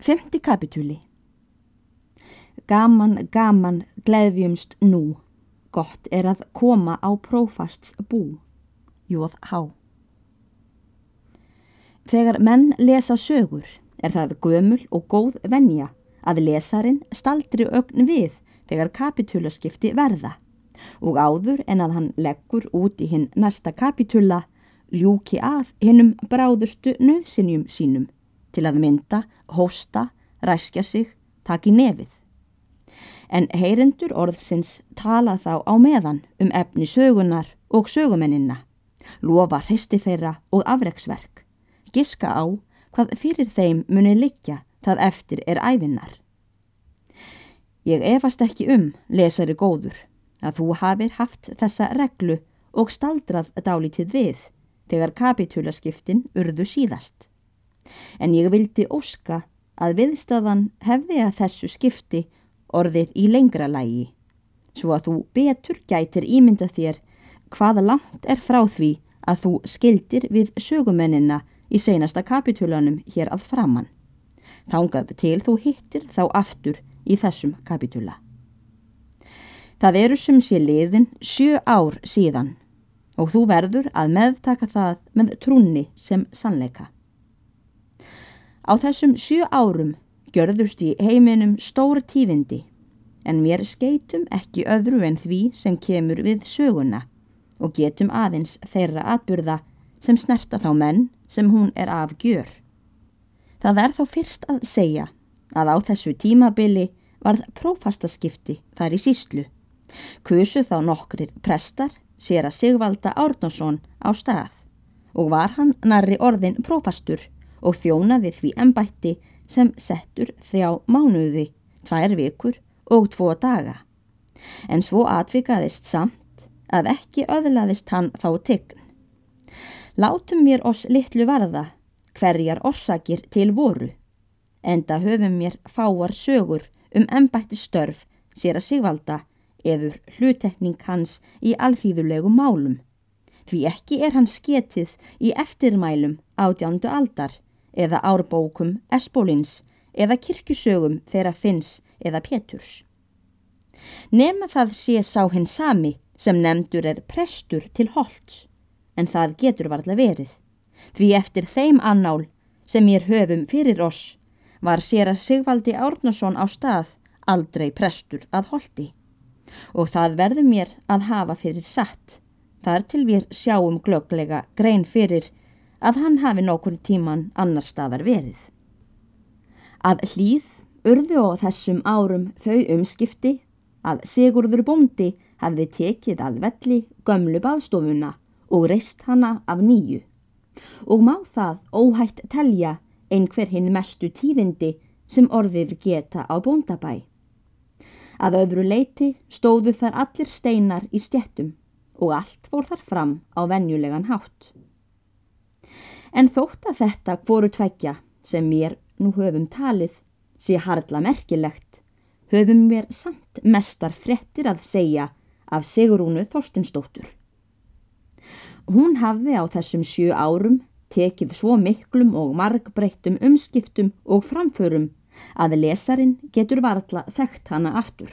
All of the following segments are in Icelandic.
Femti kapitúli Gaman, gaman, gleðjumst nú. Gott er að koma á prófasts bú. Jóð há. Þegar menn lesa sögur er það gömul og góð venja að lesarin staldri ögn við þegar kapitúlaskipti verða og áður en að hann leggur út í hinn næsta kapitúla ljúki af hinnum bráðustu nöðsinjum sínum til að mynda, hósta, ræskja sig, taki nefið. En heyrendur orðsins tala þá á meðan um efni sögunar og sögumennina, lofa hristi þeirra og afreiksverk, giska á hvað fyrir þeim muni liggja það eftir er æfinnar. Ég efast ekki um, lesari góður, að þú hafir haft þessa reglu og staldrað dálítið við þegar kapitúlaskiptin urðu síðast en ég vildi óska að viðstafan hefði að þessu skipti orðið í lengra lægi, svo að þú betur gætir ímynda þér hvaða langt er frá því að þú skildir við sögumennina í seinasta kapitulanum hér að framann. Þángað til þú hittir þá aftur í þessum kapitula. Það eru sem sé liðin sjö ár síðan og þú verður að meðtaka það með trúni sem sannleika. Á þessum sjö árum gjörðust í heiminum stór tífindi en mér skeitum ekki öðru en því sem kemur við söguna og getum aðeins þeirra atburða sem snerta þá menn sem hún er af gjör. Það er þá fyrst að segja að á þessu tímabili varð prófastaskipti þar í síslu. Kusu þá nokkrir prestar sér að Sigvalda Árnason á stað og var hann narri orðin prófastur og þjónaði því ennbætti sem settur þrjá mánuði, tvær vikur og tvo daga. En svo atvikaðist samt að ekki öðlaðist hann þá tign. Látum mér oss litlu varða hverjar orsakir til voru, enda höfum mér fáar sögur um ennbætti störf sér að sigvalda eður hlutekning hans í alþýðulegu málum. Því ekki er hann sketið í eftirmælum átjándu aldar eða árbókum Espólins eða kirkjusögum þeirra finns eða Péturs. Nefna það sé sá hinn sami sem nefndur er prestur til holts, en það getur varðla verið. Því eftir þeim annál sem ég höfum fyrir oss var sér að Sigvaldi Árnason á stað aldrei prestur að holti. Og það verður mér að hafa fyrir satt, þar til við sjáum glögglega grein fyrir að hann hafi nokkur tíman annar staðar verið. Að hlýð urðu á þessum árum þau umskipti að Sigurður Bóndi hafði tekið að velli gömlu baðstofuna og reist hana af nýju og má það óhætt telja einhver hinn mestu tífindi sem orðið geta á bóndabæ. Að öðru leiti stóðu þar allir steinar í stjettum og allt fór þar fram á venjulegan hátt. En þótt að þetta voru tveggja sem mér nú höfum talið sé harla merkilegt, höfum mér samt mestar frettir að segja af Sigurúnu Þorstinsdóttur. Hún hafði á þessum sjö árum tekið svo miklum og margbreyttum umskiptum og framförum að lesarin getur varðla þekkt hana aftur.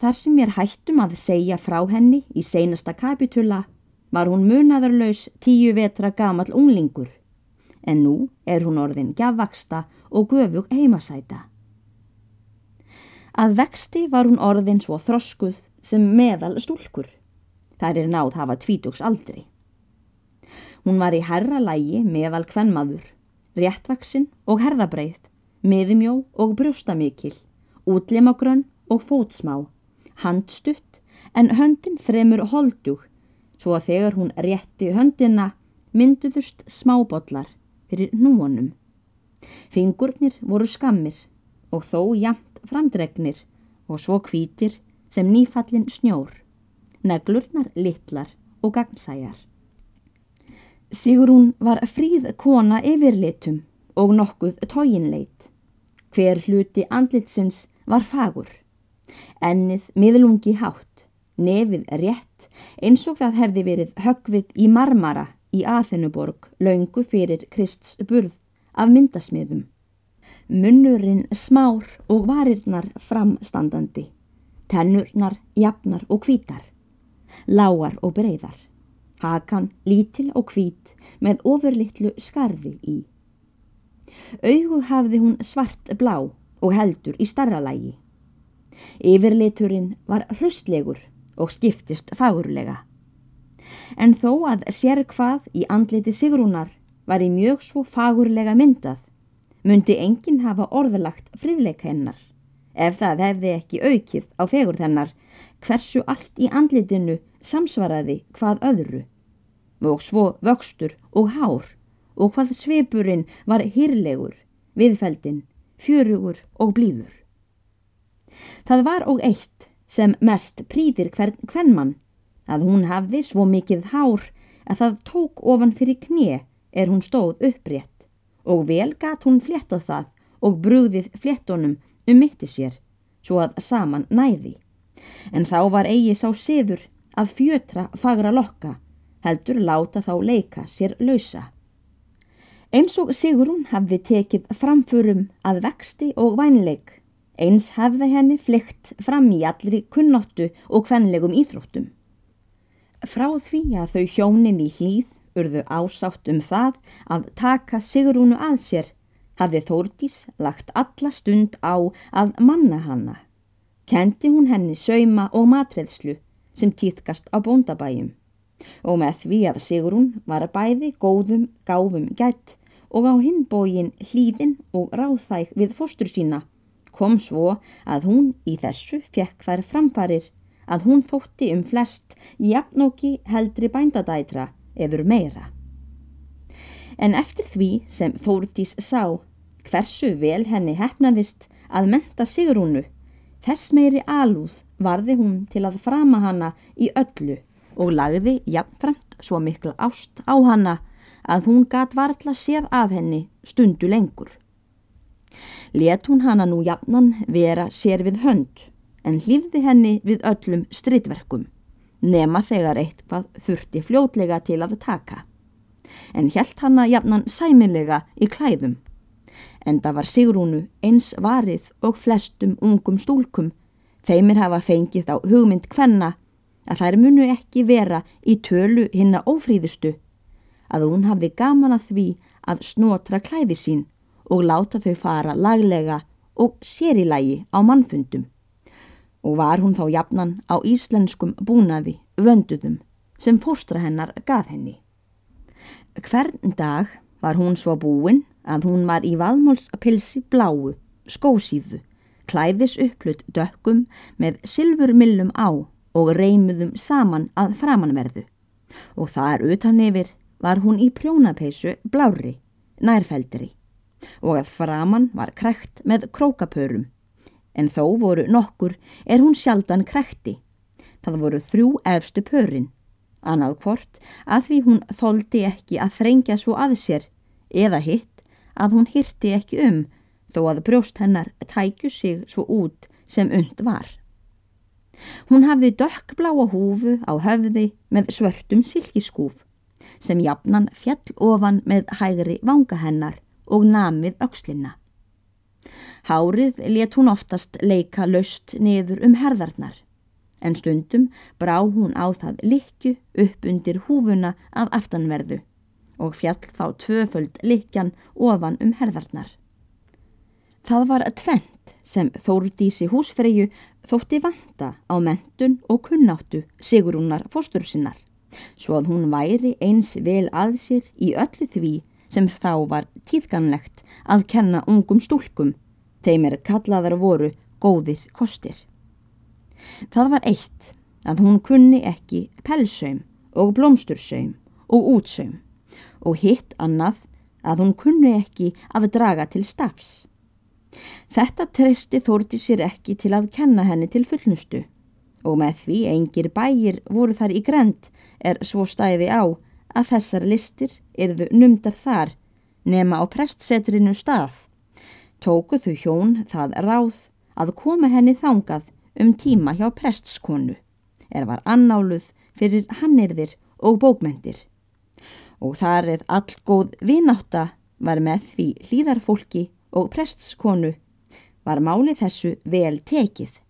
Þar sem ég hættum að segja frá henni í seinasta kapitula var hún munaðarlaus tíu vetra gamal unglingur, en nú er hún orðin gjafvaksta og göfug heimasæta. Að vexti var hún orðin svo þroskuð sem meðal stúlkur. Það er náð hafa tvítugs aldri. Hún var í herra lægi meðal kvennmaður, réttvaksinn og herðabreið, miðumjó og brjóstamikil, útlimagrönn og fótsmá, handstutt en höndin fremur holdug svo að þegar hún rétti höndina mynduðust smábollar fyrir núonum. Fingurnir voru skammir og þó jamt framdregnir og svo kvítir sem nýfallin snjór, neglurnar litlar og gagnsæjar. Sigrún var fríð kona yfirlitum og nokkuð tóginleit. Hver hluti andlitsins var fagur, ennið miðlungi hátt, nefið rétt eins og það hefði verið högvið í marmara í Aþenuborg laungu fyrir Krists burð af myndasmiðum. munnurinn smár og varirnar framstandandi, tennurnar jafnar og hvítar, lágar og breyðar, hakan lítil og hvít með ofurlittlu skarfi í. Augu hafði hún svart blá og heldur í starra lægi. Yfirleiturinn var hrustlegur og skiptist fagurlega. En þó að sér hvað í andliti Sigrúnar var í mjög svo fagurlega myndað, myndi enginn hafa orðalagt friðleik hennar, ef það hefði ekki aukið á fegur þennar hversu allt í andlitinu samsvaraði hvað öðru, og svo vöxtur og hár, og hvað svipurinn var hýrlegur, viðfeldin, fjörugur og blíður. Það var og eitt sem mest prýðir hvern hvernmann að hún hafði svo mikið hár að það tók ofan fyrir knið er hún stóð upprétt og vel gat hún fléttað það og brúðið fléttonum um mitti sér svo að saman næði. En þá var eigi sá siður að fjötra fagra lokka heldur láta þá leika sér lausa. Eins og Sigrún hafði tekið framförum að vexti og vænleik Eins hefði henni flykt fram í allri kunnáttu og kvenlegum íþróttum. Frá því að þau hjónin í hlýð urðu ásátt um það að taka Sigrúnu að sér hafði Þórdís lagt alla stund á að manna hanna. Kendi hún henni sauma og matreðslu sem týðkast á bóndabæjum og með því að Sigrún var bæði góðum gáfum gætt og á hinbógin hlýðin og ráþæg við fóstur sína kom svo að hún í þessu fekk þær framfarir að hún þótti um flest jafnóki heldri bændadætra eður meira. En eftir því sem Þórdís sá hversu vel henni hefnaðist að menta Sigrúnu, þess meiri alúð varði hún til að frama hana í öllu og lagði jafnframt svo mikla ást á hana að hún gat varðla sér af henni stundu lengur. Let hún hana nú jafnan vera sér við hönd en hlýfði henni við öllum stritverkum nema þegar eitthvað þurfti fljótlega til að taka. En helt hana jafnan sæmilega í klæðum. En það var Sigrúnu eins varið og flestum ungum stúlkum þeimir hafa fengið á hugmynd hvenna að þær munu ekki vera í tölu hinna ófríðustu að hún hafði gaman að því að snotra klæði sín og láta þau fara laglega og sérilagi á mannfundum. Og var hún þá jafnan á íslenskum búnaði vönduðum sem fóstra hennar gaf henni. Hvern dag var hún svo búin að hún var í vaðmálspilsi bláu, skósíðu, klæðis upplut dökkum með silfurmillum á og reymuðum saman að framanverðu. Og þar utan yfir var hún í prjónapeisu blári, nærfældri og að framann var krekt með krókapörum. En þó voru nokkur er hún sjaldan krekti. Það voru þrjú efstu pörin. Annað hvort að því hún þóldi ekki að þrengja svo að sér eða hitt að hún hirti ekki um þó að brjóst hennar tækju sig svo út sem und var. Hún hafði dökkbláa húfu á höfði með svörtum silkiskúf sem jafnan fjall ofan með hægri vanga hennar og namið aukslinna. Hárið let hún oftast leika laust niður um herðarnar, en stundum brá hún á það likju upp undir húfuna af aftanverðu og fjall þá tvöföld likjan ofan um herðarnar. Það var að tvent sem Þórdísi húsfreyju þótti vanta á mentun og kunnáttu Sigrúnar fóstursinnar, svo að hún væri eins vel að sér í öllu því sem þá var tíðganlegt að kenna ungum stúlkum, þeim er kallaðar voru góðir kostir. Það var eitt að hún kunni ekki pelsaum og blómstursaum og útsaum og hitt annað að hún kunni ekki að draga til stafs. Þetta treysti þórti sér ekki til að kenna henni til fullnustu og með því engir bægir voru þar í grend er svo stæði á að þessar listir erðu numdar þar nema á prestsetrinu stað. Tóku þau hjón það ráð að koma henni þangað um tíma hjá prestskonu, er var annáluð fyrir hannirðir og bókmendir. Og þar eða all góð vináta var með því hlýðarfólki og prestskonu var máli þessu vel tekið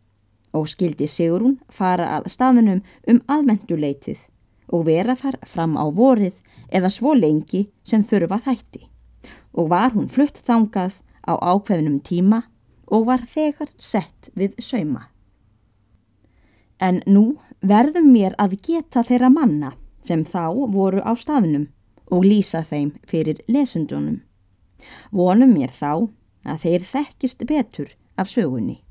og skildi Sigrún fara að staðunum um aðvenduleitið og vera þar fram á vorið eða svo lengi sem þurfa þætti og var hún flutt þangað á ákveðnum tíma og var þegar sett við sauma. En nú verðum mér að geta þeirra manna sem þá voru á staðnum og lýsa þeim fyrir lesundunum. Vonum mér þá að þeir þekkist betur af sögunni.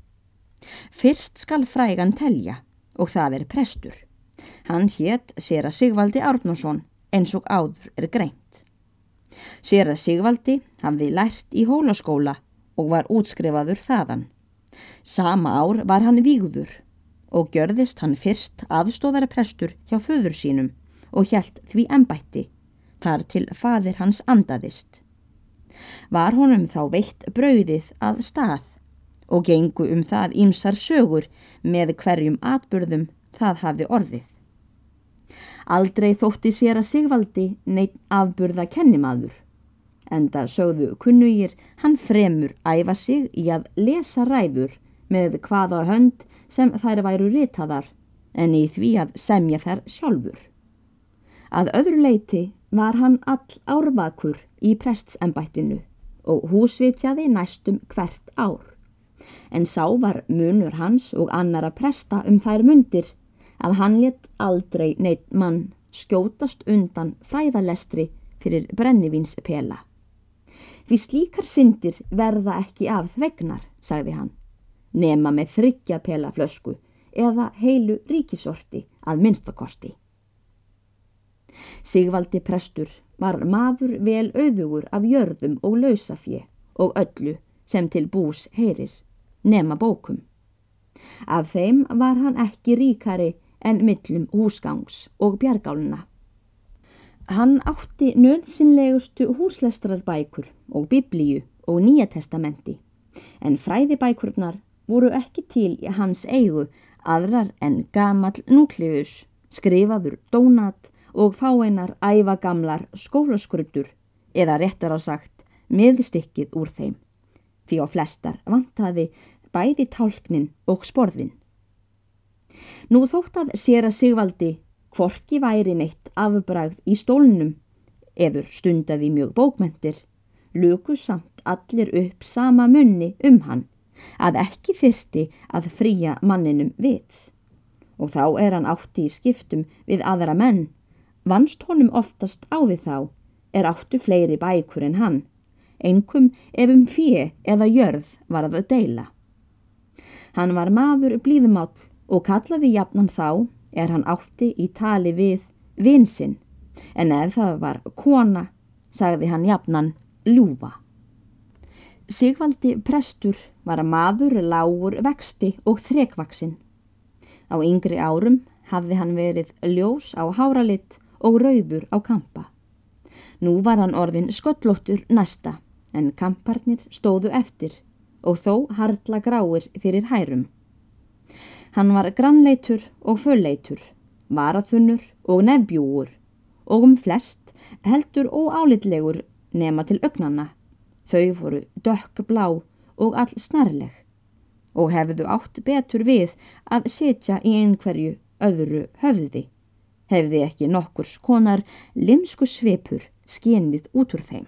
Fyrst skal frægan telja og það er prestur. Hann hétt Sera Sigvaldi Árnason eins og áður er greint. Sera Sigvaldi hafði lært í hólaskóla og var útskrifaður þaðan. Sama ár var hann vígður og gjörðist hann fyrst aðstofara prestur hjá föður sínum og hjælt því embætti, þar til fadir hans andaðist. Var honum þá veitt brauðið að stað og gengu um það ímsar sögur með hverjum atbyrðum það hafi orðið. Aldrei þótti sér að Sigvaldi neitt afburða kennimaður. Enda sögðu kunnugir hann fremur æfa sig í að lesa ræður með hvaða hönd sem þær væru ritaðar en í því að semja þær sjálfur. Að öðru leiti var hann all árvakur í prestsembættinu og húsvitjaði næstum hvert ár. En sá var munur hans og annara presta um þær mundir að hann létt aldrei neitt mann skjótast undan fræðalestri fyrir brennivínspela. Því slíkar syndir verða ekki af þvegnar, sagði hann, nema með þryggja pela flösku eða heilu ríkisorti að minnstakosti. Sigvaldi prestur var maður vel auðugur af jörðum og lausafje og öllu sem til bús heyrir, nema bókum. Af þeim var hann ekki ríkari en millum húsgangs og bjargáluna. Hann átti nöðsynlegustu húslestrarbækur og biblíu og nýjatestamenti en fræðibækurnar voru ekki til í hans eigu aðrar en gamal núkliðus, skrifaður dónat og fáeinar ævagamlar skólaskruttur eða réttar á sagt miðstykkið úr þeim. Því á flestar vantaði bæði tálknin og sporðin. Nú þótt að sér að Sigvaldi kvorki væri neitt afbragð í stólnum eður stundaði mjög bókmentir, luku samt allir upp sama munni um hann að ekki þyrti að fríja manninum vits. Og þá er hann átti í skiptum við aðra menn, vannst honum oftast á við þá, er áttu fleiri bækur en hann, einkum ef um fíi eða jörð var að deila. Hann var maður blíðumáll og kallaði jafnan þá er hann átti í tali við vinsinn en ef það var kona sagði hann jafnan ljúfa. Sigvaldi prestur var að maður lágur vexti og þrekvaksinn. Á yngri árum hafði hann verið ljós á háralitt og rauður á kampa. Nú var hann orðin sköllóttur næsta en kamparnir stóðu eftir og þó hardla gráir fyrir hærum. Hann var grannleitur og fölleitur, varaþunnur og nefbjúur og um flest heldur óálitlegur nema til ögnanna. Þau voru dökkblá og all snarleg og hefðu átt betur við að setja í einhverju öðru höfði. Hefði ekki nokkurs konar limsku svipur skenið út úr þeim.